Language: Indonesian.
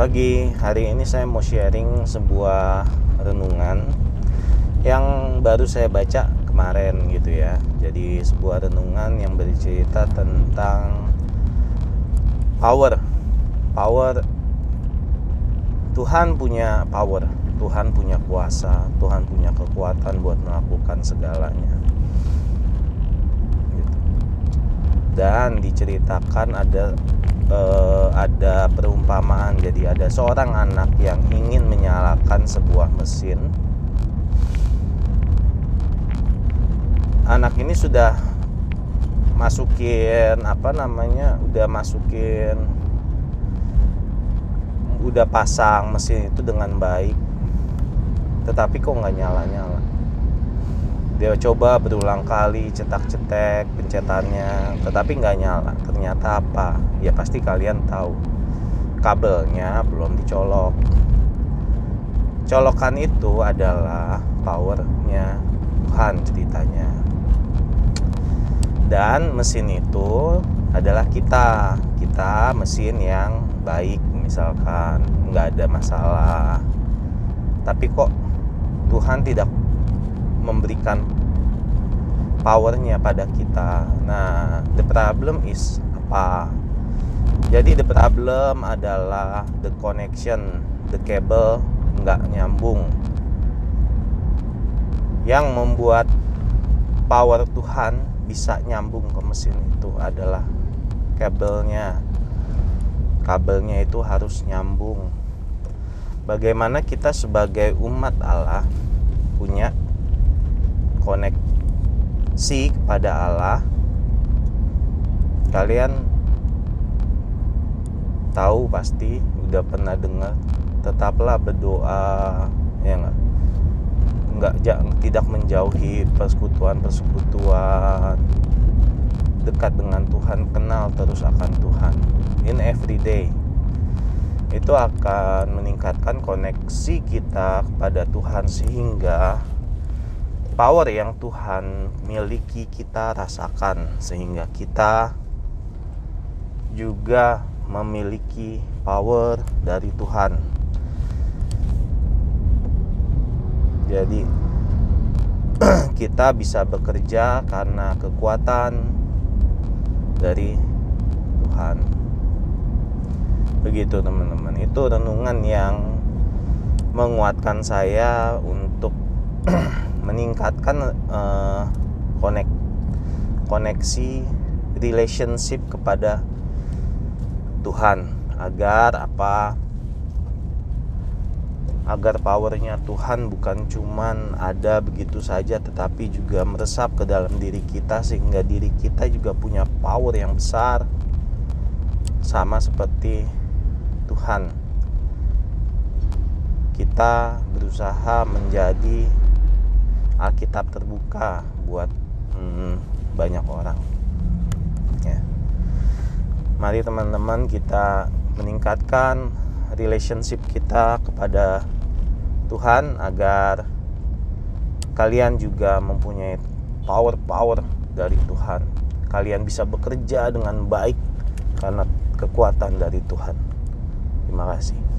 Pagi hari ini saya mau sharing sebuah renungan yang baru saya baca kemarin gitu ya. Jadi sebuah renungan yang bercerita tentang power. Power Tuhan punya power, Tuhan punya kuasa, Tuhan punya kekuatan buat melakukan segalanya. Gitu. Dan diceritakan ada uh, ada perumpamaan. Jadi ada seorang anak yang ingin menyalakan sebuah mesin. Anak ini sudah masukin apa namanya udah masukin udah pasang mesin itu dengan baik. Tetapi kok nggak nyala nyala dia coba berulang kali cetak-cetek pencetannya tetapi nggak nyala. Ternyata apa? Ya pasti kalian tahu. Kabelnya belum dicolok. Colokan itu adalah powernya Tuhan ceritanya. Dan mesin itu adalah kita. Kita mesin yang baik misalkan. Nggak ada masalah. Tapi kok Tuhan tidak memberikan powernya pada kita. Nah, the problem is apa? Jadi the problem adalah the connection, the cable nggak nyambung. Yang membuat power Tuhan bisa nyambung ke mesin itu adalah kabelnya. Kabelnya itu harus nyambung. Bagaimana kita sebagai umat Allah punya koneksi kepada Allah kalian tahu pasti udah pernah dengar tetaplah berdoa ya enggak enggak tidak menjauhi persekutuan-persekutuan. Dekat dengan Tuhan kenal terus akan Tuhan. In every day. Itu akan meningkatkan koneksi kita kepada Tuhan sehingga power yang Tuhan miliki kita rasakan sehingga kita juga memiliki power dari Tuhan. Jadi kita bisa bekerja karena kekuatan dari Tuhan. Begitu teman-teman. Itu renungan yang menguatkan saya untuk meningkatkan uh, konek koneksi relationship kepada Tuhan agar apa agar powernya Tuhan bukan cuman ada begitu saja tetapi juga meresap ke dalam diri kita sehingga diri kita juga punya power yang besar sama seperti Tuhan. Kita berusaha menjadi Alkitab terbuka buat hmm, banyak orang. Ya. Mari teman-teman kita meningkatkan relationship kita kepada Tuhan agar kalian juga mempunyai power-power dari Tuhan. Kalian bisa bekerja dengan baik karena kekuatan dari Tuhan. Terima kasih